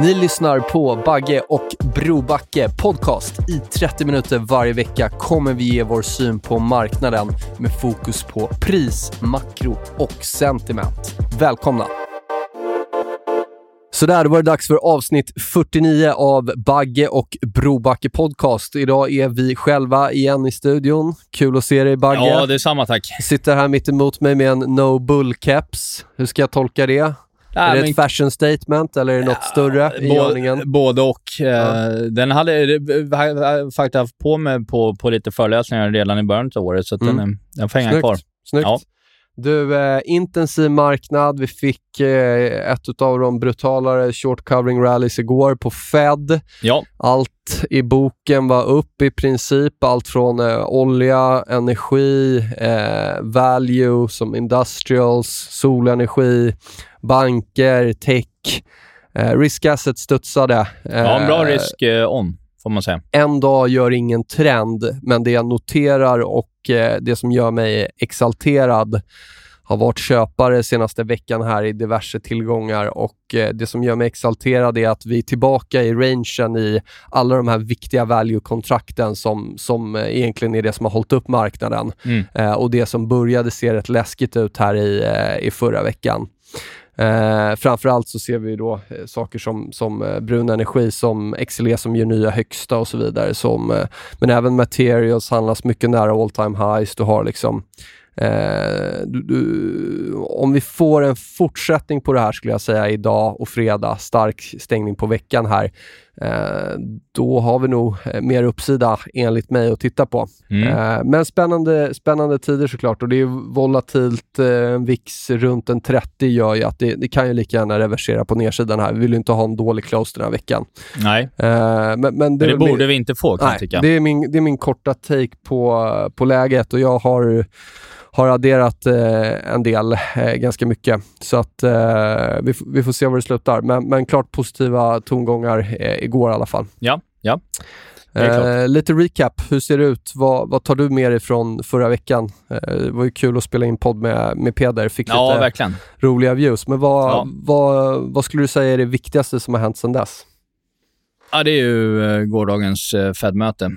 Ni lyssnar på Bagge och Brobacke podcast. I 30 minuter varje vecka kommer vi ge vår syn på marknaden med fokus på pris, makro och sentiment. Välkomna! Så där, då var det dags för avsnitt 49 av Bagge och Brobacke podcast. Idag är vi själva igen i studion. Kul att se dig Bagge. Ja, det är samma tack. Sitter här mitt emot mig med en no bull-caps. Hur ska jag tolka det? Ja, är det men- ett fashion statement eller är det något större i Bå- ordningen? Både och. Eh, Den hade jag faktiskt haft på mig på, på lite föreläsningar redan i början av året, så Mm. den, den får hänga Snyggt. kvar. Snyggt. Ja. Du, eh, intensiv marknad. Vi fick eh, ett av de brutalare short covering rallies igår på Fed. Ja, Allt i boken var upp i princip. Allt från eh, olja, energi, eh, value som industrials, solenergi, banker, tech. Eh, risk assets studsade. ja en bra Eh, risk on, får man säga. en dag gör ingen trend, men det jag noterar och eh, det som gör mig exalterad har varit köpare senaste veckan här i diverse tillgångar och eh, det som gör mig exalterad är att vi är tillbaka i rangen i alla de här viktiga value-kontrakten som, som eh, egentligen är det som har hållit upp marknaden Mm. och det som började se rätt läskigt ut här i, i förra veckan. Eh, framförallt så ser vi då eh, saker som, som eh, brun energi, som XLE som gör nya högsta och så vidare. Som, eh, men även materials handlas mycket nära all time highs. Du har liksom Eh, du, du, om vi får en fortsättning på det här skulle jag säga idag och fredag, stark stängning på veckan här, då har vi nog eh, mer uppsida enligt mig att titta på. Mm. Eh, men spännande, spännande tider såklart och det är volatilt. Eh, en VIX runt en 30 gör ju att det, det kan ju lika gärna reversera på nedsidan här. Vi vill ju inte ha en dålig close den här veckan. Nej, Eh, men, men men det borde min- vi inte få kan jag Nej, tycka. det är, min, det är min korta take på, på läget och jag har, har adderat eh, en del, eh, ganska mycket. Så att eh, vi, vi får se var det slutar. Men, men klart positiva tongångar eh, igår i alla fall. Ja, ja. Eh, lite recap, hur ser det ut? Vad, vad tar du med dig från förra veckan? Eh, det var ju kul att spela in podd med, med Peder, fick Ja, lite verkligen. roliga views. Men vad, Ja. vad, vad skulle du säga är det viktigaste som har hänt sedan dess? Ja, det är ju gårdagens Fed-möte.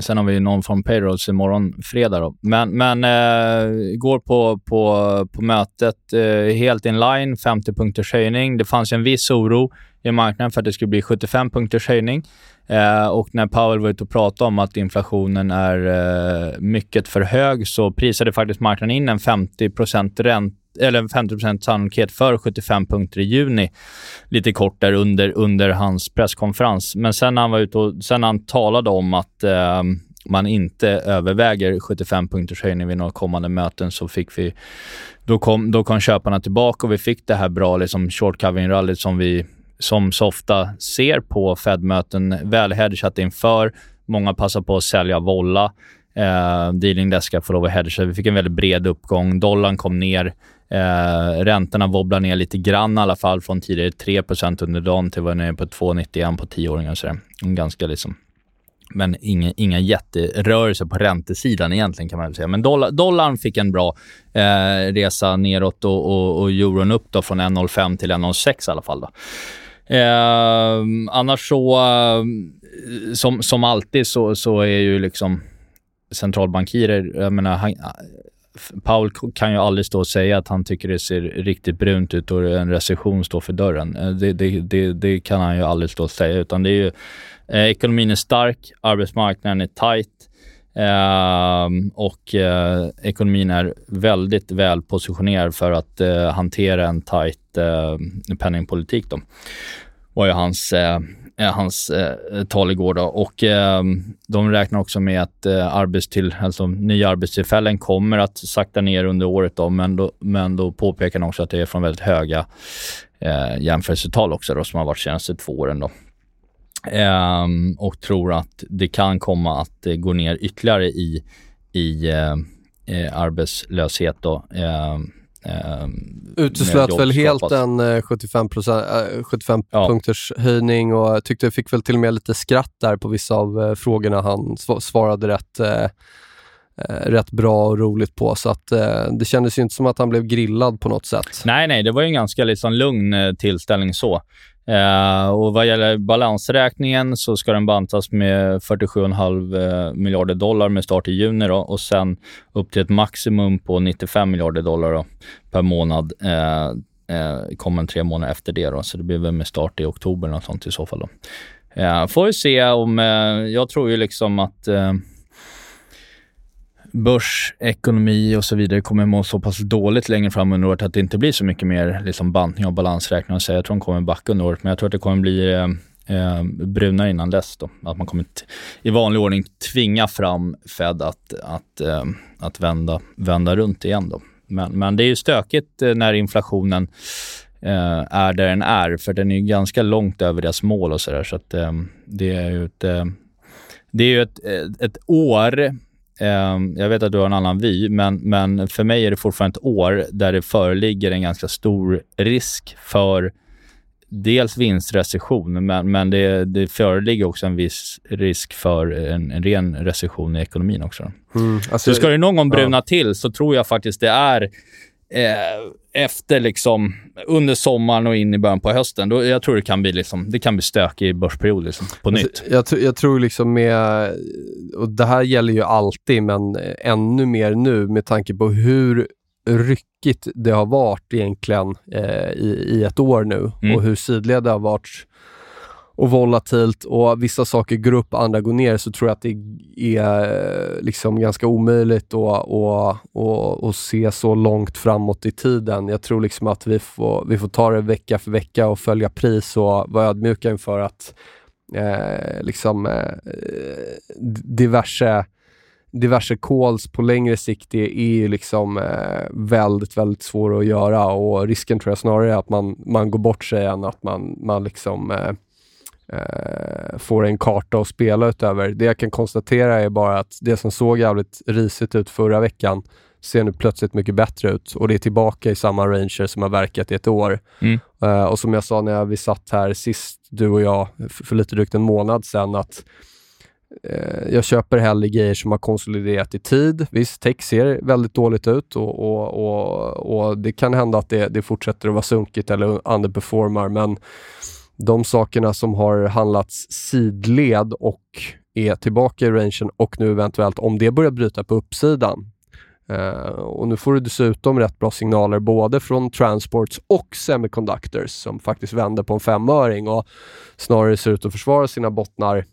Sen har vi någon form payrolls imorgon, fredag. Då. Men, men eh, går på, på, på mötet eh, helt in line, 50 punkters höjning. Det fanns en viss oro i marknaden för att det skulle bli 75 punkters höjning. Eh, och när Powell var ute och pratade om att inflationen är eh, mycket för hög så prisade faktiskt marknaden in en 50% eller 50% sannolikhet för 75 punkter i juni lite kort där under, under hans presskonferens. Men sen när han var ute och sen när han talade om att eh, man inte överväger 75 punkters höjning vid några kommande möten så fick vi, då kom, då kom köparna tillbaka och vi fick det här bra liksom short covering rallyt som vi som så ofta ser på Fed-möten, väl hedgat inför. Många passar på att sälja volla. Eh, dealing desk får lov att hedga. Vi fick en väldigt bred uppgång. Dollarn kom ner. Eh, räntorna wobblar ner lite grann i alla fall från tidigare 3 under dagen till vad den är på 2,91 på 10-åringar och sådär. Ganska liksom men inga, inga jätterörelser på räntesidan egentligen kan man väl säga. Men dollar, dollarn fick en bra eh, resa neråt och, och, och euron upp då från 1,05 till 1,06 i alla fall. Då. Eh, annars så, eh, som, som alltid så, så är ju liksom centralbankirer, jag menar, han, Paul kan ju aldrig stå och säga att han tycker det ser riktigt brunt ut och en recession står för dörren. Eh, det, det, det, det kan han ju aldrig stå och säga, utan det är ju eh, ekonomin är stark, arbetsmarknaden är tight eh, och eh, ekonomin är väldigt väl positionerad för att eh, hantera en tight eh, penningpolitik. Då var ju hans eh, Eh, hans eh, tal igår. Då. Och, eh, de räknar också med att eh, arbetstill, alltså, nya arbetstillfällen kommer att sakta ner under året, då, men, då, men då påpekar de också att det är från väldigt höga eh, jämförelsetal också då, som har varit senaste två åren. Då. Eh, och tror att det kan komma att eh, gå ner ytterligare i, i eh, eh arbetslöshet. Då. Ehm, Eh, Uteslöt väl helt en 75, äh, 75 ja. punkters höjning och tyckte fick väl till och med lite skratt där på vissa av äh, frågorna han sv svarade rätt, äh, rätt bra och roligt på. Så att det kändes ju inte som att han blev grillad på något sätt. Nej, nej, det var ju en ganska liksom lugn tillställning så. Uh, och vad gäller balansräkningen så ska den bantas med 47,5 eh, miljarder dollar med start i juni då, och sen upp till ett maximum på 95 miljarder dollar då, per månad eh, uh, uh, kommer tre månader efter det. Då, så det blir väl med start i oktober och sånt i så fall. Då. Får vi se om... jag tror ju liksom att börs, ekonomi och så vidare kommer må så pass dåligt längre fram under året att det inte blir så mycket mer liksom, bantning av balansräkningar. Jag tror de kommer backa under året, men jag tror att det kommer bli eh, eh brunare innan dess. Då. Att man kommer i vanlig ordning tvinga fram Fed att, att, eh, att vända, vända runt igen. Då. Men, men det är ju stökigt eh, när inflationen eh, är där den är, för den är ganska långt över deras mål och så där. Så att, eh, det är ju ett, eh, det är ju ett, ett år jag vet att du har en annan vy, men, men för mig är det fortfarande ett år där det föreligger en ganska stor risk för dels vinstrecession, men, men det, det föreligger också en viss risk för en, en ren recession i ekonomin också. Mm, alltså, så ska det någon gång bruna ja. till så tror jag faktiskt det är eh, efter liksom, under sommaren och in i början på hösten. Då, jag tror det kan bli, liksom, det kan bli stökig börsperiod liksom, på alltså, nytt. Jag, jag, tror liksom med, och det här gäller ju alltid, men ännu mer nu med tanke på hur ryckigt det har varit egentligen eh, i, i ett år nu mm. och hur sidled det har varit och volatilt och vissa saker går upp, andra går ner, så tror jag att det är eh, liksom ganska omöjligt att, att, att, att se så långt framåt i tiden. Jag tror liksom att vi får, vi får ta det vecka för vecka och följa pris och vara ödmjuka inför att eh, liksom, eh, diverse diverse calls på längre sikt är, är liksom eh, väldigt, väldigt svåra att göra och risken tror jag snarare är att man, man går bort sig än att man, man liksom eh, eh, får en karta att spela utöver. Det jag kan konstatera är bara att det som såg jävligt risigt ut förra veckan ser nu plötsligt mycket bättre ut och det är tillbaka i samma ranger som har verkat i ett år. Mm. Uh, och som jag sa när vi satt här sist, du och jag, för, för lite drygt en månad sedan, att uh, jag köper hellre grejer som har konsoliderat i tid. Visst, tech ser väldigt dåligt ut och, och, och, och det kan hända att det, det fortsätter att vara sunkigt eller underperformar, men de sakerna som har handlats sidled och är tillbaka i rangen och nu eventuellt om det börjar bryta på uppsidan. Uh, och nu får du dessutom rätt bra signaler både från transports och semiconductors som faktiskt vänder på en femöring och snarare ser ut att försvara sina bottnar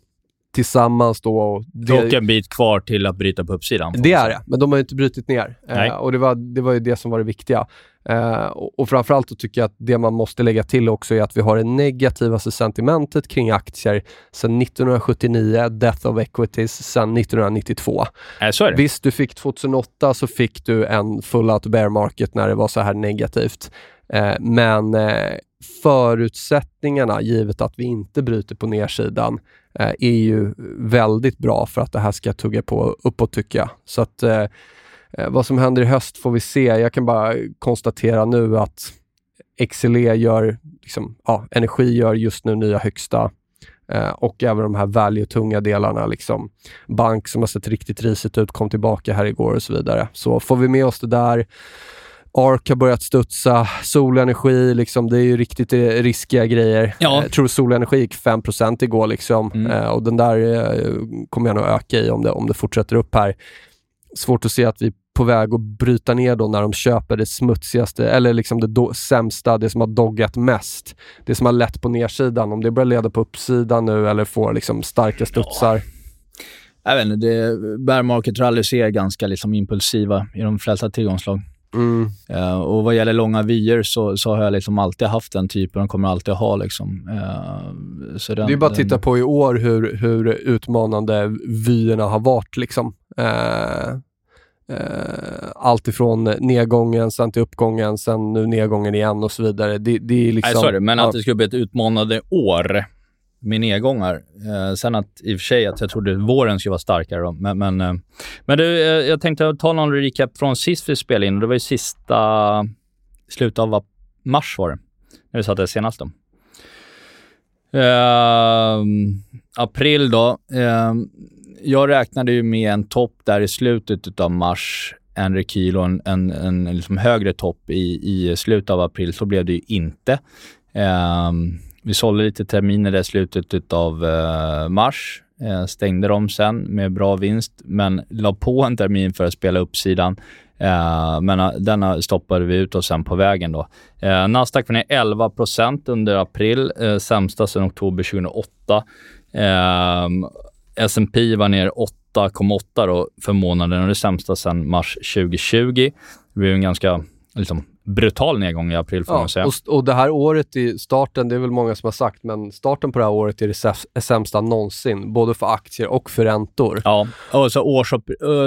tillsammans då. Och det, och en bit kvar till att bryta på uppsidan. Det är det, men de har inte brutit ner. Uh, och det var, det var ju det som var det viktiga. Uh, och, och framförallt så tycker jag att det man måste lägga till också är att vi har det negativaste sentimentet kring aktier sedan 1979, death of equities, sedan 1992. Äh, så är det. Visst, du fick 2008 så fick du en full out bear market när det var så här negativt. Uh, men uh, förutsättningarna, givet att vi inte bryter på nedsidan, Eh, är ju väldigt bra för att det här ska tugga på uppåt tycker jag. Så att Eh, eh vad som händer i höst får vi se. Jag kan bara konstatera nu att XLE gör, liksom, ja, energi gör just nu nya högsta eh, och även de här value-tunga delarna. Liksom. Bank som har sett riktigt risigt ut kom tillbaka här igår och så vidare. Så får vi med oss det där. ARK har börjat studsa, solenergi, liksom, det är ju riktigt eh, riskiga grejer. Ja. Jag tror solenergi gick 5 igår liksom, mm. eh, och den där eh, kommer jag nog öka i om det, om det fortsätter upp här. Svårt att se att vi på väg att bryta ner då när de köper det smutsigaste, eller liksom det do, sämsta, det som har doggat mest. Det som har lett på nedsidan. Om det börjar leda på uppsidan nu eller får liksom starka studsar. Ja. Jag vet inte, bear market rally är ganska liksom impulsiva i de flesta tillgångslag. Mm. Uh, och vad gäller långa vyer så, så har jag liksom alltid haft den typen och kommer alltid ha. Liksom. Uh, så den, det är bara att titta på i år hur, hur utmanande vyerna har varit. Liksom. Uh, allt ifrån nedgången, sen till uppgången, sen nu nedgången igen och så vidare. Det, det är liksom, Nej, sorry, men att det skulle bli ett utmanande år med nedgångar. Eh, sen att i och för sig att jag trodde våren skulle vara starkare. Då. Men, men, eh, men du, eh, jag tänkte ta någon recap från sist vi spelade in. Det var ju sista slutet av mars var det, när vi satt det senast. Då. Eh, april då. Eh, jag räknade ju med en topp där i slutet av mars, en rekyl och en, en, en liksom högre topp i, i slutet av april. Så blev det ju inte. Eh, vi sålde lite terminer i slutet av eh, mars. Eh, stängde dem sen med bra vinst, men la på en termin för att spela uppsidan. Eh, men denna stoppade vi ut och sen på vägen då. Nasdaq var ner 11% under april, sämsta sedan oktober 2008. S&P var ner 8,8 för månaden och det sämsta sedan mars 2020. Det blev en ganska liksom, brutal nedgång i april får ja, man säga. Och, och det här året i starten, det är väl många som har sagt, men starten på det här året är det sämsta någonsin, både för aktier och för räntor. Ja, och så, årsupp,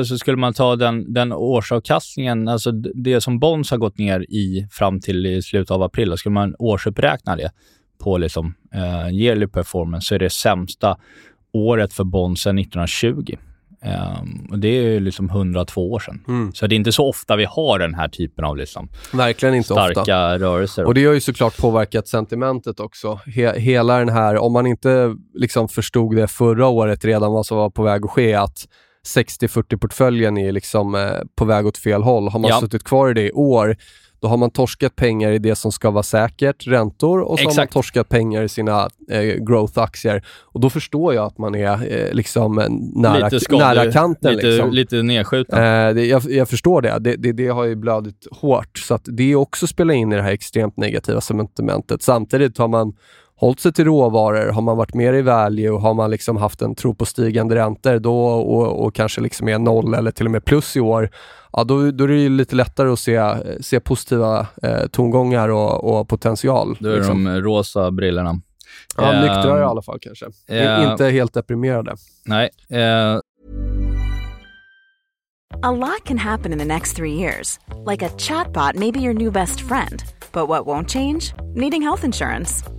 så skulle man ta den, den årsavkastningen, alltså det som Bonds har gått ner i fram till i slutet av april, skulle man årsuppräkna det på liksom, uh, yearly performance så är det sämsta året för Bonds sedan 1920. Um, och det är liksom 102 år sedan. Mm. Så det är inte så ofta vi har den här typen av liksom Verkligen inte starka ofta. rörelser. Och det har ju såklart påverkat sentimentet också. He hela den här, om man inte liksom förstod det förra året redan vad som var på väg att ske, att 60-40-portföljen är liksom eh, på väg åt fel håll. Har man ja. suttit kvar i det i år, då har man torskat pengar i det som ska vara säkert, räntor, och så Exakt. har man torskat pengar i sina eh, growth-aktier. Och då förstår jag att man är eh, liksom nära, nära kanten. Lite, liksom. lite nedskjuten. Eh, det, jag, jag, förstår det. Det, det. det, har ju blödit hårt. Så att det också spelar in i det här extremt negativa sentimentet. Samtidigt har man hållit sig till råvaror, har man varit mer i value och har man liksom haft en tro på stigande räntor då, och, och kanske liksom är noll eller till och med plus i år, ja, då, då är det lite lättare att se, se positiva eh, tongångar och, och potential. Då är liksom. de rosa brillorna. Ja, uh, nyktrare i alla fall kanske. Uh, inte helt deprimerade. Nej. Uh. A lot can happen in the next three years. Like a chatbot may be your new best friend. But what won't change? Needing health insurance.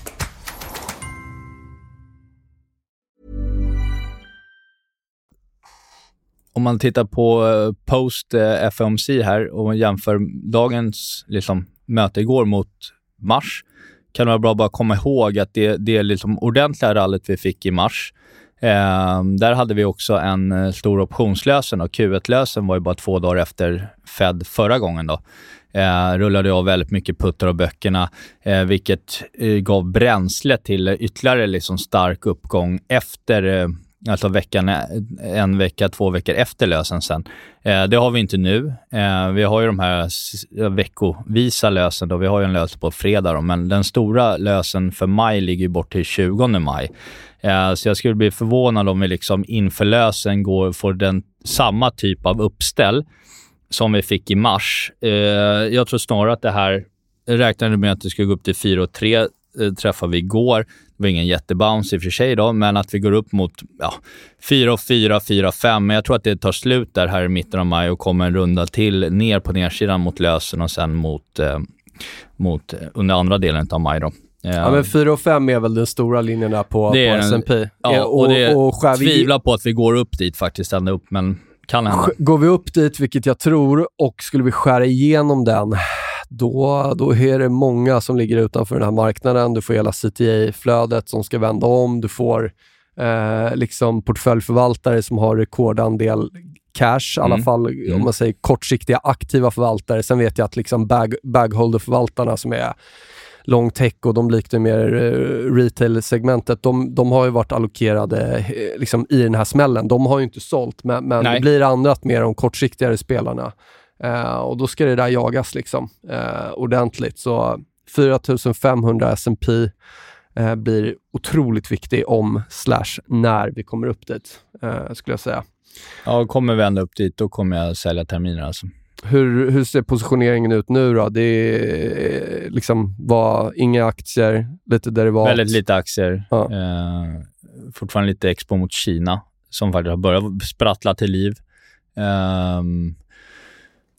om man tittar på eh, post eh, FOMC här och jämför dagens liksom, möte igår mot mars, kan det vara bra att bara komma ihåg att det, det liksom ordentliga rallyt vi fick i mars, eh, där hade vi också en eh, stor optionslösen och Q1-lösen var ju bara två dagar efter Fed förra gången. Då. Eh, rullade av väldigt mycket puttar och böckerna, eh, vilket eh, gav bränsle till ytterligare liksom stark uppgång efter Alltså veckan, eh, en vecka, två veckor efter lösen sen. Eh, det har vi inte nu. Eh, vi har ju de här eh, veckovisa lösen. Då. Vi har ju en lös på fredag, då, men den stora lösen för maj ligger bort till 20 maj. Eh, så jag skulle bli förvånad om vi liksom inför lösen går, får den, samma typ av uppställ som vi fick i mars. Eh, jag tror snarare att det här räknade med att det skulle gå upp till 4 och 3 träffade vi igår var ingen jättebounce i och för sig då, men att vi går upp mot ja, 4 4, 4 5. Men jag tror att det tar slut där här i mitten av maj och kommer en runda till ner på nedsidan mot lösen och sen mot, eh, mot under andra delen av maj. Då. Ja, men 4 och 5 är väl den stora linjen där på, det på S&P. Ja, och, och det och skär vi- tvivlar på att vi går upp dit faktiskt, ända upp, men kan hända. Går vi upp dit, vilket jag tror, och skulle vi skära igenom den, då, då är det många som ligger utanför den här marknaden. Du får hela CTA-flödet som ska vända om. Du får eh, liksom portföljförvaltare som har rekordandel cash, i alla Mm. fall Mm. om man säger kortsiktiga aktiva förvaltare. Sen vet jag att liksom bag, bagholder-förvaltarna som är long tech och de liknar mer eh, retail-segmentet, de, de har ju varit allokerade eh, liksom, i den här smällen. De har ju inte sålt, men, men det blir annat med de kortsiktigare spelarna. Eh, och då ska det där jagas liksom, eh, ordentligt. Så 4500 S&P eh, blir otroligt viktig om slash när vi kommer upp dit, eh, skulle jag säga. Ja, kommer vi ända upp dit, då kommer jag sälja terminer alltså. Hur, hur ser positioneringen ut nu då? Det är liksom var, inga aktier, lite derivat. Väldigt lite aktier. Ja. Eh, fortfarande lite expo mot Kina, som faktiskt har börjat sprattla till liv. Ehm,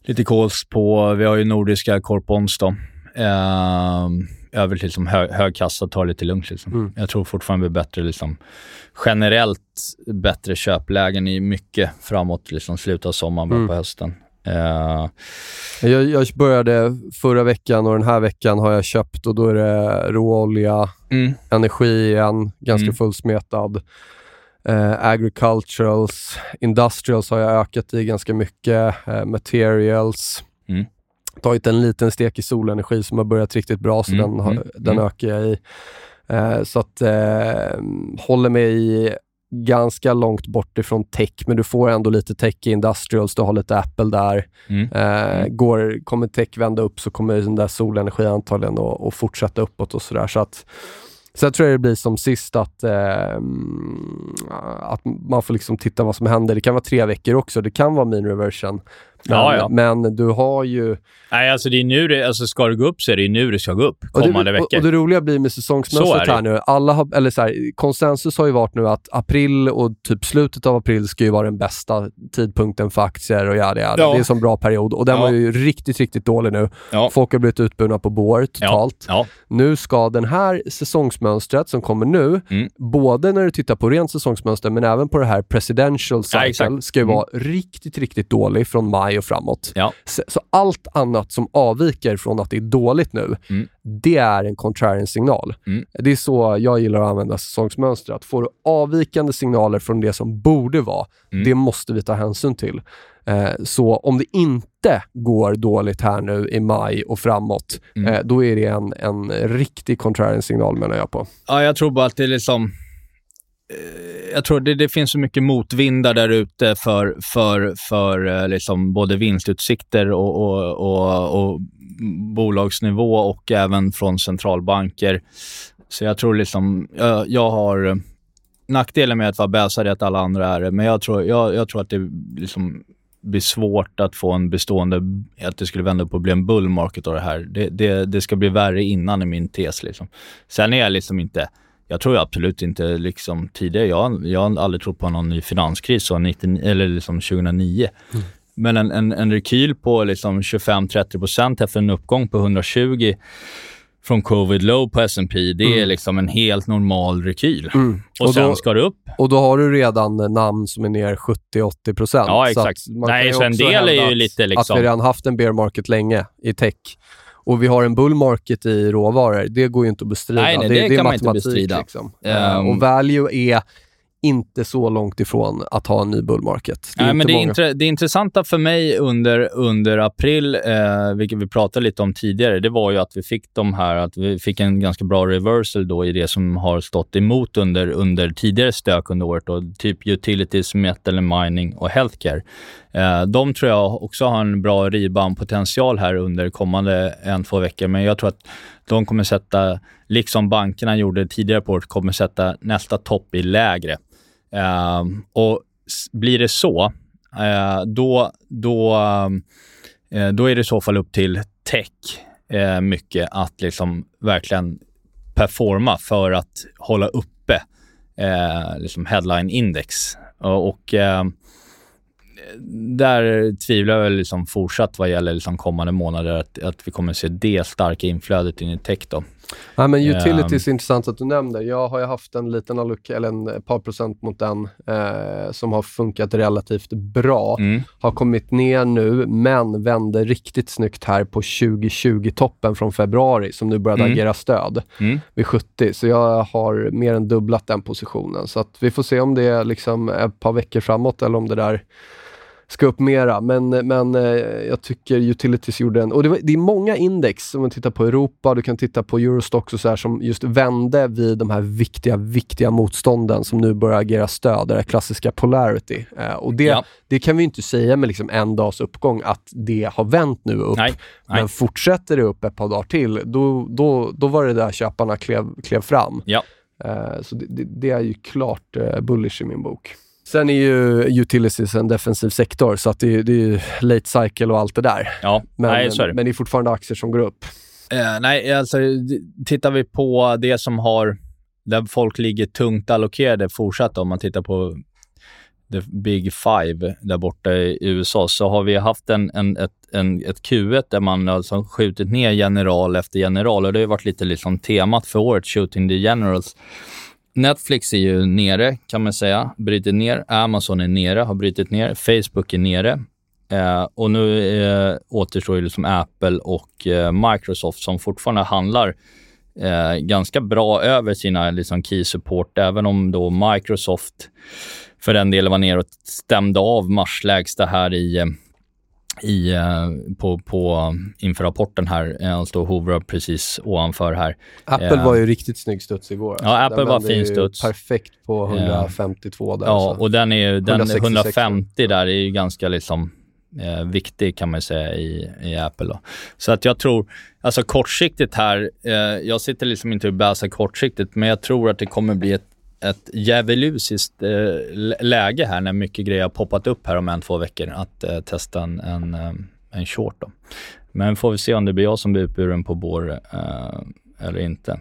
lite calls på, vi har ju nordiska Corpons då. Ehm, övrigt liksom hög, hög kassa, ta lite lugnt liksom. Mm. Jag tror fortfarande vi är bättre liksom, generellt bättre köplägen i mycket framåt liksom slutet av sommaren, början Mm. på hösten. Eh, Jag, jag började förra veckan och den här veckan har jag köpt och då är det råolja, mm. energi igen, ganska Mm. fullsmetad. Eh, agriculturals, industrials har jag ökat i ganska mycket. Eh, materials. Mm. Tagit en liten stek i solenergi som har börjat riktigt bra, så Mm, den, har, mm, den mm. ökar jag i. Eh, så att eh, håller mig ganska långt bort ifrån tech, men du får ändå lite tech i industrials. Du har lite Apple där. Mm. Eh, Mm. går, kommer tech vända upp så kommer den där solenergi antagligen att, att fortsätta uppåt och sådär. Så att, så jag tror det blir som sist att, eh, att man får liksom titta vad som händer. Det kan vara tre veckor också. Det kan vara mean reversion. Men, Ja, ja. men du har ju... Nej, alltså det är nu det, alltså ska det gå upp så är det nu det ska gå upp Och kommande det, veckor. Och, och det roliga blir med säsongsmönstret här nu. Alla har, eller så här, konsensus har ju varit nu att april och typ slutet av april ska ju vara den bästa tidpunkten för aktier och jada, jada. Ja. Det är en sån bra period och den Ja. var ju riktigt, riktigt dålig nu. Ja. Folk har blivit utburna på board totalt. Nu ska den här säsongsmönstret som kommer nu, Mm. både när du tittar på rent säsongsmönster men även på det här presidential cycle, ska ju Mm. vara riktigt, riktigt dålig från maj och framåt. Ja. Så, så allt annat som avviker från att det är dåligt nu, Mm. det är en contrarian signal. Mm. Det är så jag gillar att använda säsongsmönster. Att får du avvikande signaler från det som borde vara, Mm. det måste vi ta hänsyn till. Eh, så om det inte går dåligt här nu i maj och framåt, Mm. eh, då är det en, en riktig contrarian signal menar jag på. Ja, jag tror bara att det är liksom... Eh, jag tror det, det finns så mycket motvindar där ute för, för, för eh, liksom både vinstutsikter och, och, och, och bolagsnivå och även från centralbanker. Så jag tror liksom... Jag, jag har... Eh, nackdelen med att vara bäsare är att alla andra är det, men jag tror, jag, jag tror att det liksom blir svårt att få en bestående... Att det skulle vända upp och bli en bull market av det här. Det, det, det ska bli värre innan, är min tes. Liksom. Sen är jag liksom inte... Jag tror absolut inte liksom tidigare, jag, har- jag har aldrig trott på någon ny finanskris så 99, eller liksom 2009. Men en, en, en rekyl på liksom 25-30% efter en uppgång på 120 från covid low på S&P, det är liksom en helt normal rekyl. Och, Mm. Och sen då- ska det upp. Och då har du redan namn som är ner 70-80 procent. Ja, exakt. Så Nej, så en del är ju lite liksom- Att vi redan haft en bear market länge i tech. Och vi har en bull market i råvaror. Det går ju inte att bestrida. Nej, nej, det är kan man inte bestrida. Liksom. Ehm. Eh, och value är inte så långt ifrån att ha en ny bull market. Det är Nej, men det, många. intre, det intressanta för mig under, under april, eh, vilket vi pratade lite om tidigare, det var ju att vi fick de här, att vi fick en ganska bra reversal då i det som har stått emot under, under tidigare stök under året, då, typ utilities, metal and mining och healthcare. Eh, de tror jag också har en bra rebound-potential här under kommande en, två veckor, men jag tror att de kommer sätta, liksom bankerna gjorde tidigare på året, kommer sätta nästa topp i lägre. Ehm, och blir det så, eh, då, då, eh, då är det i så fall upp till tech eh, mycket att liksom verkligen performa för att hålla uppe eh, liksom headline-index. Och, och eh, där tvivlar jag liksom fortsatt vad gäller liksom kommande månader att, att vi kommer se det starka inflödet in i tech. Då. Ja, men utilities um, är intressant att du nämner. Jag har ju haft en liten allok, eller en par procent mot den eh, som har funkat relativt bra. Mm. Har kommit ner nu, men vände riktigt snyggt här på 2020-toppen från februari som nu började mm. agera stöd mm. vid 70. Så jag har mer än dubblat den positionen. Så att vi får se om det är liksom ett par veckor framåt eller om det där ska upp mera. Men, men eh, jag tycker Utilities gjorde en... Och det, var, det är många index, om man tittar på Europa, du kan titta på Eurostox och så här, som just vände vid de här viktiga, viktiga motstånden som nu börjar agera stöd, det klassiska polarity. Eh, och det, ja. det kan vi inte säga med liksom en dags uppgång att det har vänt nu upp. Nej. Nej. Men fortsätter det upp ett par dagar till, då, då, då var det där köparna klev, klev fram. Ja. Eh, så det, det, det, är ju klart bullish i min bok. Sen är ju utilities en defensiv sektor, så att det, det är late cycle och allt det där. Ja, men, nej, så är det. men det är fortfarande aktier som går upp. Eh, nej, alltså tittar vi på det som har, där folk ligger tungt allokerade fortsatt, om man tittar på the big five där borta i USA, så har vi haft en, en, ett, en, ett Q1 där man alltså skjutit ner general efter general och det har varit lite liksom temat för året, shooting the generals. Netflix är ju nere, kan man säga. Bryter ner. Amazon är nere, har brutit ner. Facebook är nere. Eh, och nu eh, återstår ju liksom Apple och eh, Microsoft som fortfarande handlar eh, ganska bra över sina liksom, key support, även om då Microsoft för den delen var nere och stämde av marslägsta här i eh, i, eh, på, på, inför rapporten här. Han står och hovrar precis ovanför här. Apple var ju riktigt snygg studs igår. Ja, alltså. Apple var fin studs. Perfekt på 152 där. Ja, och den är den 150 där är ju ganska liksom eh, viktig kan man säga i, i Apple. Då. Så att jag tror, alltså kortsiktigt här, eh, jag sitter liksom inte och bäsar kortsiktigt, men jag tror att det kommer bli ett ett djävulusiskt eh, läge här när mycket grejer har poppat upp här om en, två veckor att eh, testa en, en, eh, en short. Då. Men får vi se om det blir jag som blir utburen på bår eh, eller inte.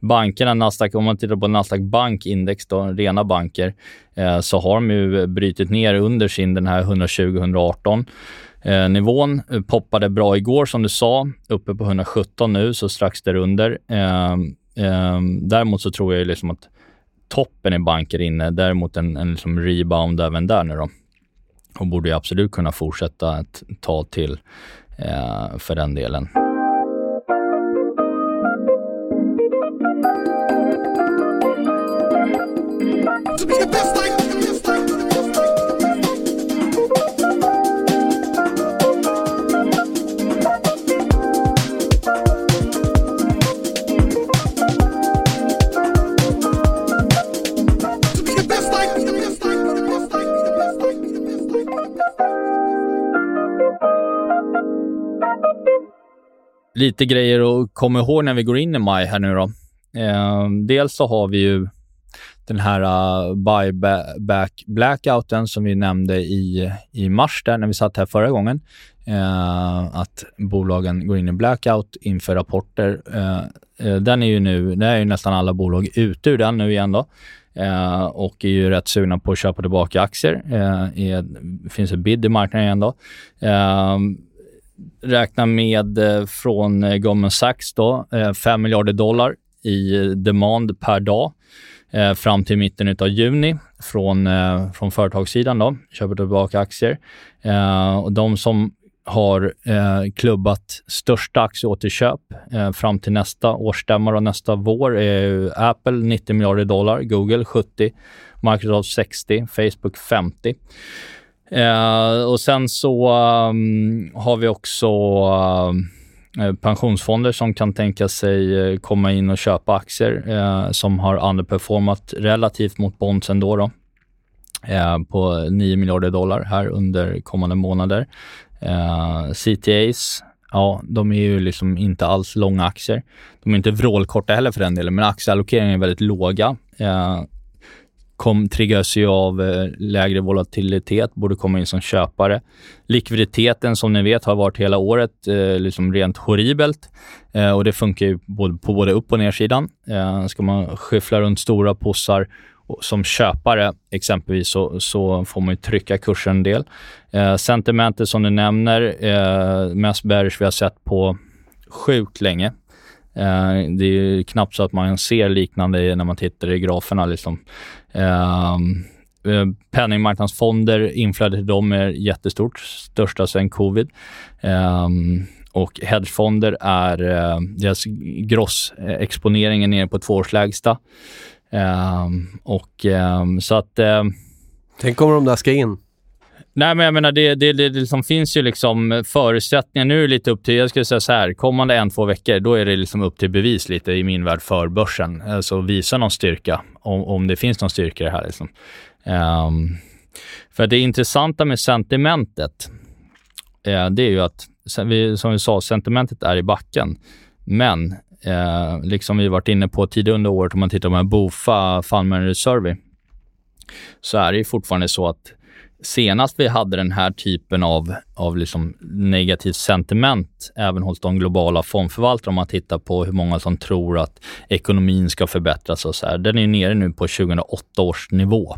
Bankerna, Nasdaq, om man tittar på Nasdaq bankindex, då, rena banker, eh, så har de ju brutit ner under sin den här 120-118 eh, nivån. Poppade bra igår som du sa, uppe på 117 nu, så strax därunder. Eh, eh, däremot så tror jag liksom att toppen i banker inne, däremot en, en liksom rebound även där nu då. Och borde ju absolut kunna fortsätta ett tag till eh, för den delen. Det blir det bästa lite grejer att komma ihåg när vi går in i maj här nu då. Eh, dels så har vi ju den här eh, uh, buyback blackouten som vi nämnde i, i mars där när vi satt här förra gången. Eh, att bolagen går in i blackout inför rapporter. Eh, eh, den är ju nu, det är ju nästan alla bolag ute ur den nu igen då. Eh, och är ju rätt sugna på att köpa tillbaka aktier. Eh, det finns ett bid i marknaden igen då eh, räknar med eh, från eh, Goldman Sachs då, eh, 5 miljarder dollar i demand per dag fram till mitten av juni från, från företagssidan då, köper tillbaka aktier. och de som har eh, klubbat största aktieåterköp eh, fram till nästa årsstämma och nästa vår är Apple 90 miljarder dollar, Google 70, Microsoft 60, Facebook 50. Eh, och sen så um, har vi också uh, pensionsfonder som kan tänka sig eh, komma in och köpa aktier eh, som har underperformat relativt mot bonds då, då på 9 miljarder dollar här under kommande månader. CTAs, ja, de är ju liksom inte alls långa aktier. De är inte vrålkorta heller för den delen, men aktieallokeringen är väldigt låga kom, triggas ju av eh, lägre volatilitet, borde komma in som köpare. Likviditeten som ni vet har varit hela året eh, liksom rent horribelt eh, och det funkar ju både, på både upp och nersidan. Eh, ska man skyffla runt stora possar som köpare exempelvis så, så får man ju trycka kursen en del. Eh, sentimentet som du nämner, eh, mest bearish vi har sett på sjukt länge. Eh, det är knappt så att man ser liknande när man tittar i graferna. Liksom. Ehm, eh, penningmarknadsfonder, inflödet till dem är jättestort, största sedan covid. Ehm, och hedgefonder är, uh, deras är nere på tvåårslägsta. Ehm, och så att... Tänk om de där ska in? Nej, men jag menar, det, det, det liksom finns ju liksom eh, förutsättningar. Nu är det lite upp till, jag skulle säga så här, kommande en, två veckor, då är det liksom upp till bevis lite i min värld för börsen. Alltså visa någon styrka, om, om det finns någon styrka i det här. Liksom. Um, för det intressanta med sentimentet, eh, det är ju att, som vi sa, sentimentet är i backen. Men eh, liksom vi varit inne på tidigare under året, om man tittar på BOFA Fund Survey, så är det ju fortfarande så att senast vi hade den här typen av, av liksom negativt sentiment, även hos de globala fondförvaltarna, om man tittar på hur många som tror att ekonomin ska förbättras och så här, den är nere nu på 2008 års nivå.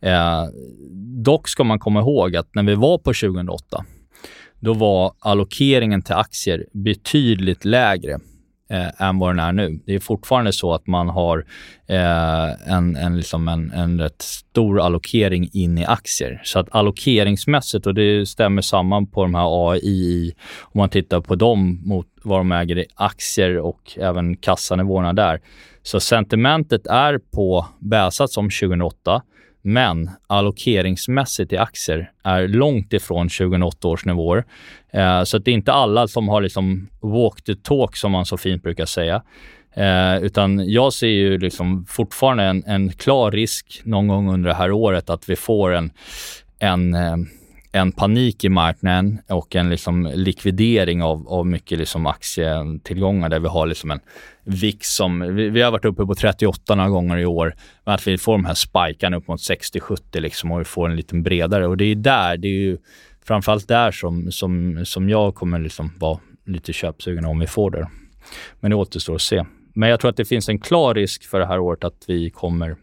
Eh, dock ska man komma ihåg att när vi var på 2008, då var allokeringen till aktier betydligt lägre eh, än vad den är nu. Det är fortfarande så att man har eh, en, en, liksom en, en rätt stor allokering in i aktier. Så att allokeringsmässigt, och det stämmer samman på de här AI, om man tittar på dem mot vad de äger i aktier och även kassanivåerna där. Så sentimentet är på bäsat som 2008 men allokeringsmässigt i aktier är långt ifrån 2008 års nivåer. Eh, så det är inte alla som har liksom walk the talk, som man så fint brukar säga. Eh, utan jag ser ju liksom fortfarande en, en, klar risk någon gång under det här året att vi får en, en eh, en panik i marknaden och en liksom likvidering av, av mycket liksom aktietillgångar där vi har liksom en VIX som, vi, vi, har varit uppe på 38 några gånger i år, men att vi får de här spikarna upp mot 60-70 liksom och vi får en lite bredare och det är där, det är ju framförallt där som, som, som jag kommer liksom vara lite köpsugen om vi får det. Men det återstår att se. Men jag tror att det finns en klar risk för det här året att vi kommer,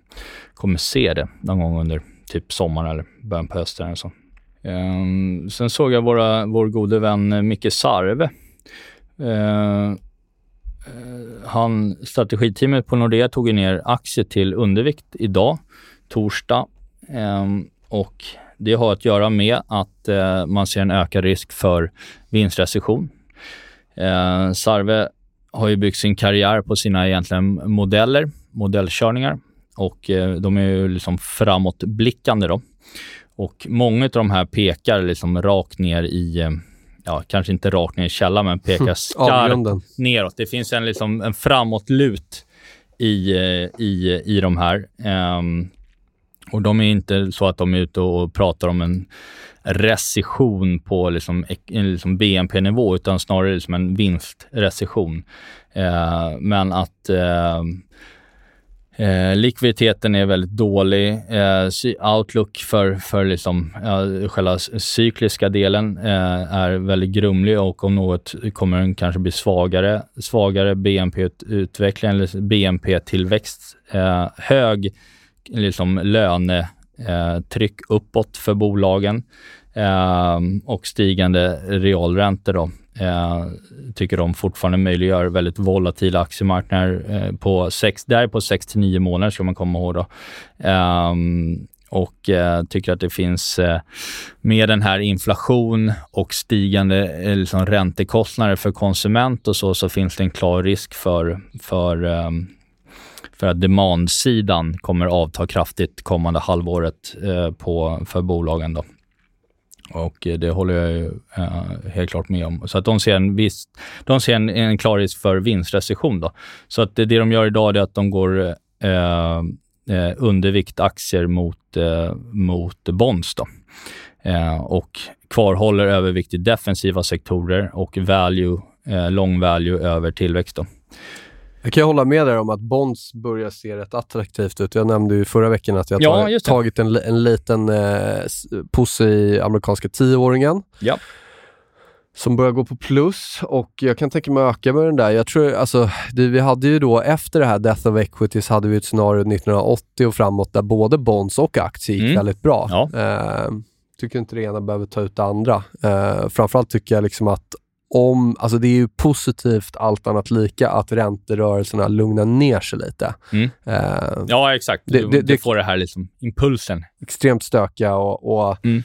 kommer se det någon gång under typ sommaren eller början på hösten. Eller så. Um, sen såg jag våra, vår gode vän eh, Micke Sarve. Uh, han, strategiteamet på Nordea tog ner aktier till undervikt idag, torsdag. Um, och det har att göra med att uh, man ser en ökad risk för vinstrecession. Uh, Sarve har ju byggt sin karriär på sina egentligen modeller, modellkörningar och de är ju liksom framåtblickande då. Och många av de här pekar liksom rakt ner i, eh, ja, kanske inte rakt ner i källan, men pekar skarpt neråt. Det finns en, liksom, en framåtlut i, eh, i, i de här. Um, och de är inte så att de är ute och pratar om en recession på liksom, liksom BNP-nivå, utan snarare liksom en vinstrecession. Uh, men att uh, Eh, likviditeten är väldigt dålig. Eh, outlook för, för liksom, eh, själva cykliska delen eh, är väldigt grumlig och om något kommer den kanske bli svagare. Svagare BNP-utveckling eller BNP-tillväxt. Eh, hög liksom, lönetryck eh, uppåt för bolagen eh, och stigande realräntor. Då eh, tycker de fortfarande möjliggör väldigt volatila aktiemarknader. Eh, på sex, där på 6 till 9 månader ska man komma ihåg. Då. Eh, och eh, tycker att det finns, eh, med den här inflation och stigande eh, liksom räntekostnader för konsument och så, så finns det en klar risk för, för ehm, för att demandsidan kommer avta kraftigt kommande halvåret eh, på, för bolagen. Då. Och eh, det håller jag ju, eh, helt klart med om. Så att de ser en, viss, de ser en, en klar risk för vinstrecession. Då. Så att det, det de gör idag är att de går eh, eh undervikt aktier mot, mot bonds. Då. och kvarhåller övervikt i defensiva sektorer och value, long value över tillväxt. Då. Jag kan hålla med dig om att Bonds börjar se rätt attraktivt ut. Jag nämnde ju förra veckan att jag Ja, tagit, en, en liten eh, puss i amerikanska tioåringen. Ja. Som börjar gå på plus och jag kan tänka mig att öka med den där. Jag tror, alltså, det, vi hade ju då efter det här Death of Equities hade vi ett scenario 1980 och framåt där både bonds och aktier gick Mm. väldigt bra. Ja. Eh, tycker inte det ena behöver ta ut det andra. Eh, framförallt tycker jag liksom att om, alltså det är ju positivt allt annat lika att ränterörelserna lugnar ner sig lite. Mm. Eh, Ja, exakt. Det- du, det- det- får det här liksom, impulsen. extremt stökiga och, och Mm.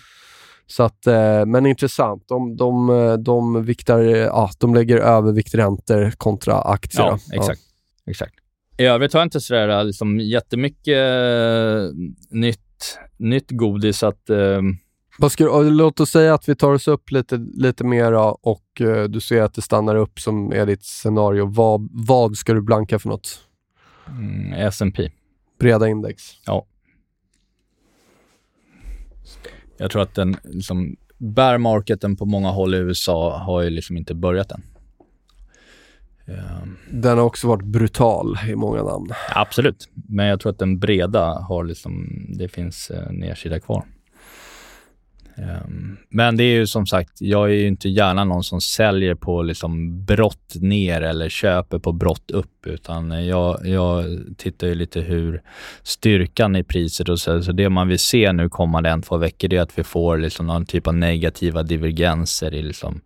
så att, eh, men intressant. De, de, eh, de, viktar, ja, de lägger övervikträntor kontra aktier. Ja, exakt. exakt. I övrigt har jag inte sådär liksom, jättemycket eh, nytt, nytt godis att... Eh, Vad ska, låt oss säga att vi tar oss upp lite, lite mera och eh, du ser att det stannar upp som är ditt scenario. Vad, vad ska du blanka för något? mm, S&P. Breda index. Jag tror att den liksom, bear marketen på många håll i USA har ju liksom inte börjat än. Ehm, Den har också varit brutal i många namn. absolut, men jag tror att den breda har liksom, det finns eh, nedsida kvar. Ehm, men det är ju som sagt, jag är ju inte gärna någon som säljer på liksom brott ner eller köper på brott upp, utan jag, jag tittar ju lite hur styrkan i priset och så, så det man vill se nu kommande en, två veckor, det är att vi får liksom någon typ av negativa divergenser i liksom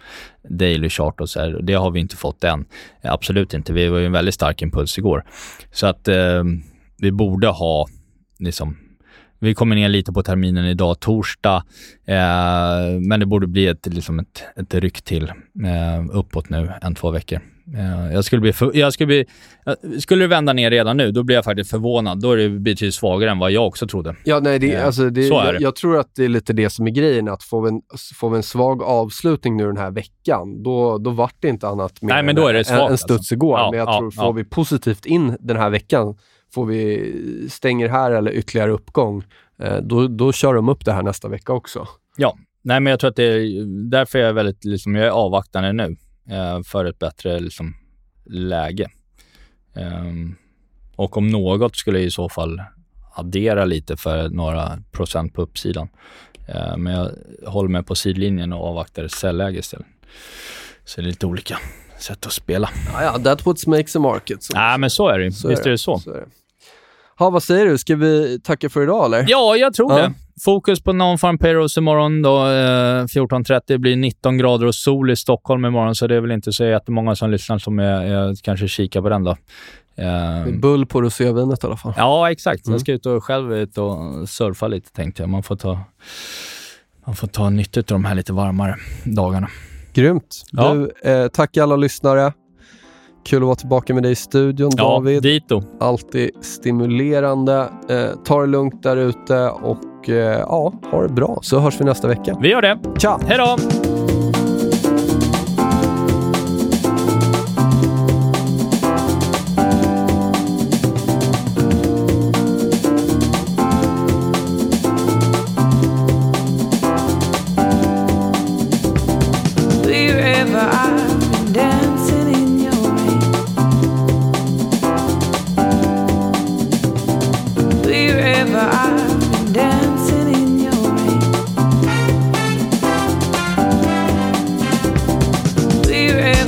daily chart och så här. Det har vi inte fått än. Absolut inte. Vi var ju en väldigt stark impuls igår. Så att eh, vi borde ha liksom vi kommer ner lite på terminen idag, torsdag, eh, men det borde bli ett, liksom ett, ett ryck till eh, uppåt nu, en, två veckor. Eh, jag skulle bli, för, jag skulle bli, eh, skulle det vända ner redan nu, då blir jag faktiskt förvånad. Då är det betydligt svagare än vad jag också trodde. Ja, nej, det, Ja, alltså det, så är jag, det. jag tror att det är lite det som är grejen, att får vi en, får vi en svag avslutning nu den här veckan, då, då vart det inte annat mer Nej, men än då är det svagt, en studs alltså. igår. Ja, men jag ja, tror, får ja. vi positivt in den här veckan, får vi stänger här eller ytterligare uppgång, eh, då, då kör de upp det här nästa vecka också. Nej, men jag tror att det är därför jag är väldigt, liksom, jag är avvaktande nu eh, för ett bättre liksom, läge. Ehm, och om något skulle jag i så fall addera lite för några procent på uppsidan. Eh, men jag håller mig på sidlinjen och avvaktar ett säljläge istället. Så det är lite olika sätt att spela. Ja, ja, that what makes a market. Så, Nej, men så är det så Visst är det så. så är det. Ha, vad säger du? Ska vi tacka för idag eller? Ja, jag tror Ja. det. Fokus på non-farm payrolls imorgon då. Eh, 14.30 Det blir 19 grader och sol i Stockholm imorgon, så det är väl inte så jättemånga som lyssnar som jag, jag kanske kikar på den då. Eh, är bull på rosévinet i alla fall. ja, exakt. Mm. Jag ska ut och själv ut och surfa lite tänkte jag. Man får ta, man får ta nytta av de här lite varmare dagarna. Grymt. Ja. Du, eh, tack alla lyssnare. Kul att vara tillbaka med dig i studion Ja, David. dito. Alltid stimulerande. Eh, ta det lugnt där ute och eh, ja, ha det bra så hörs vi nästa vecka. Vi gör det. Ciao! Hej då!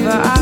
whenever I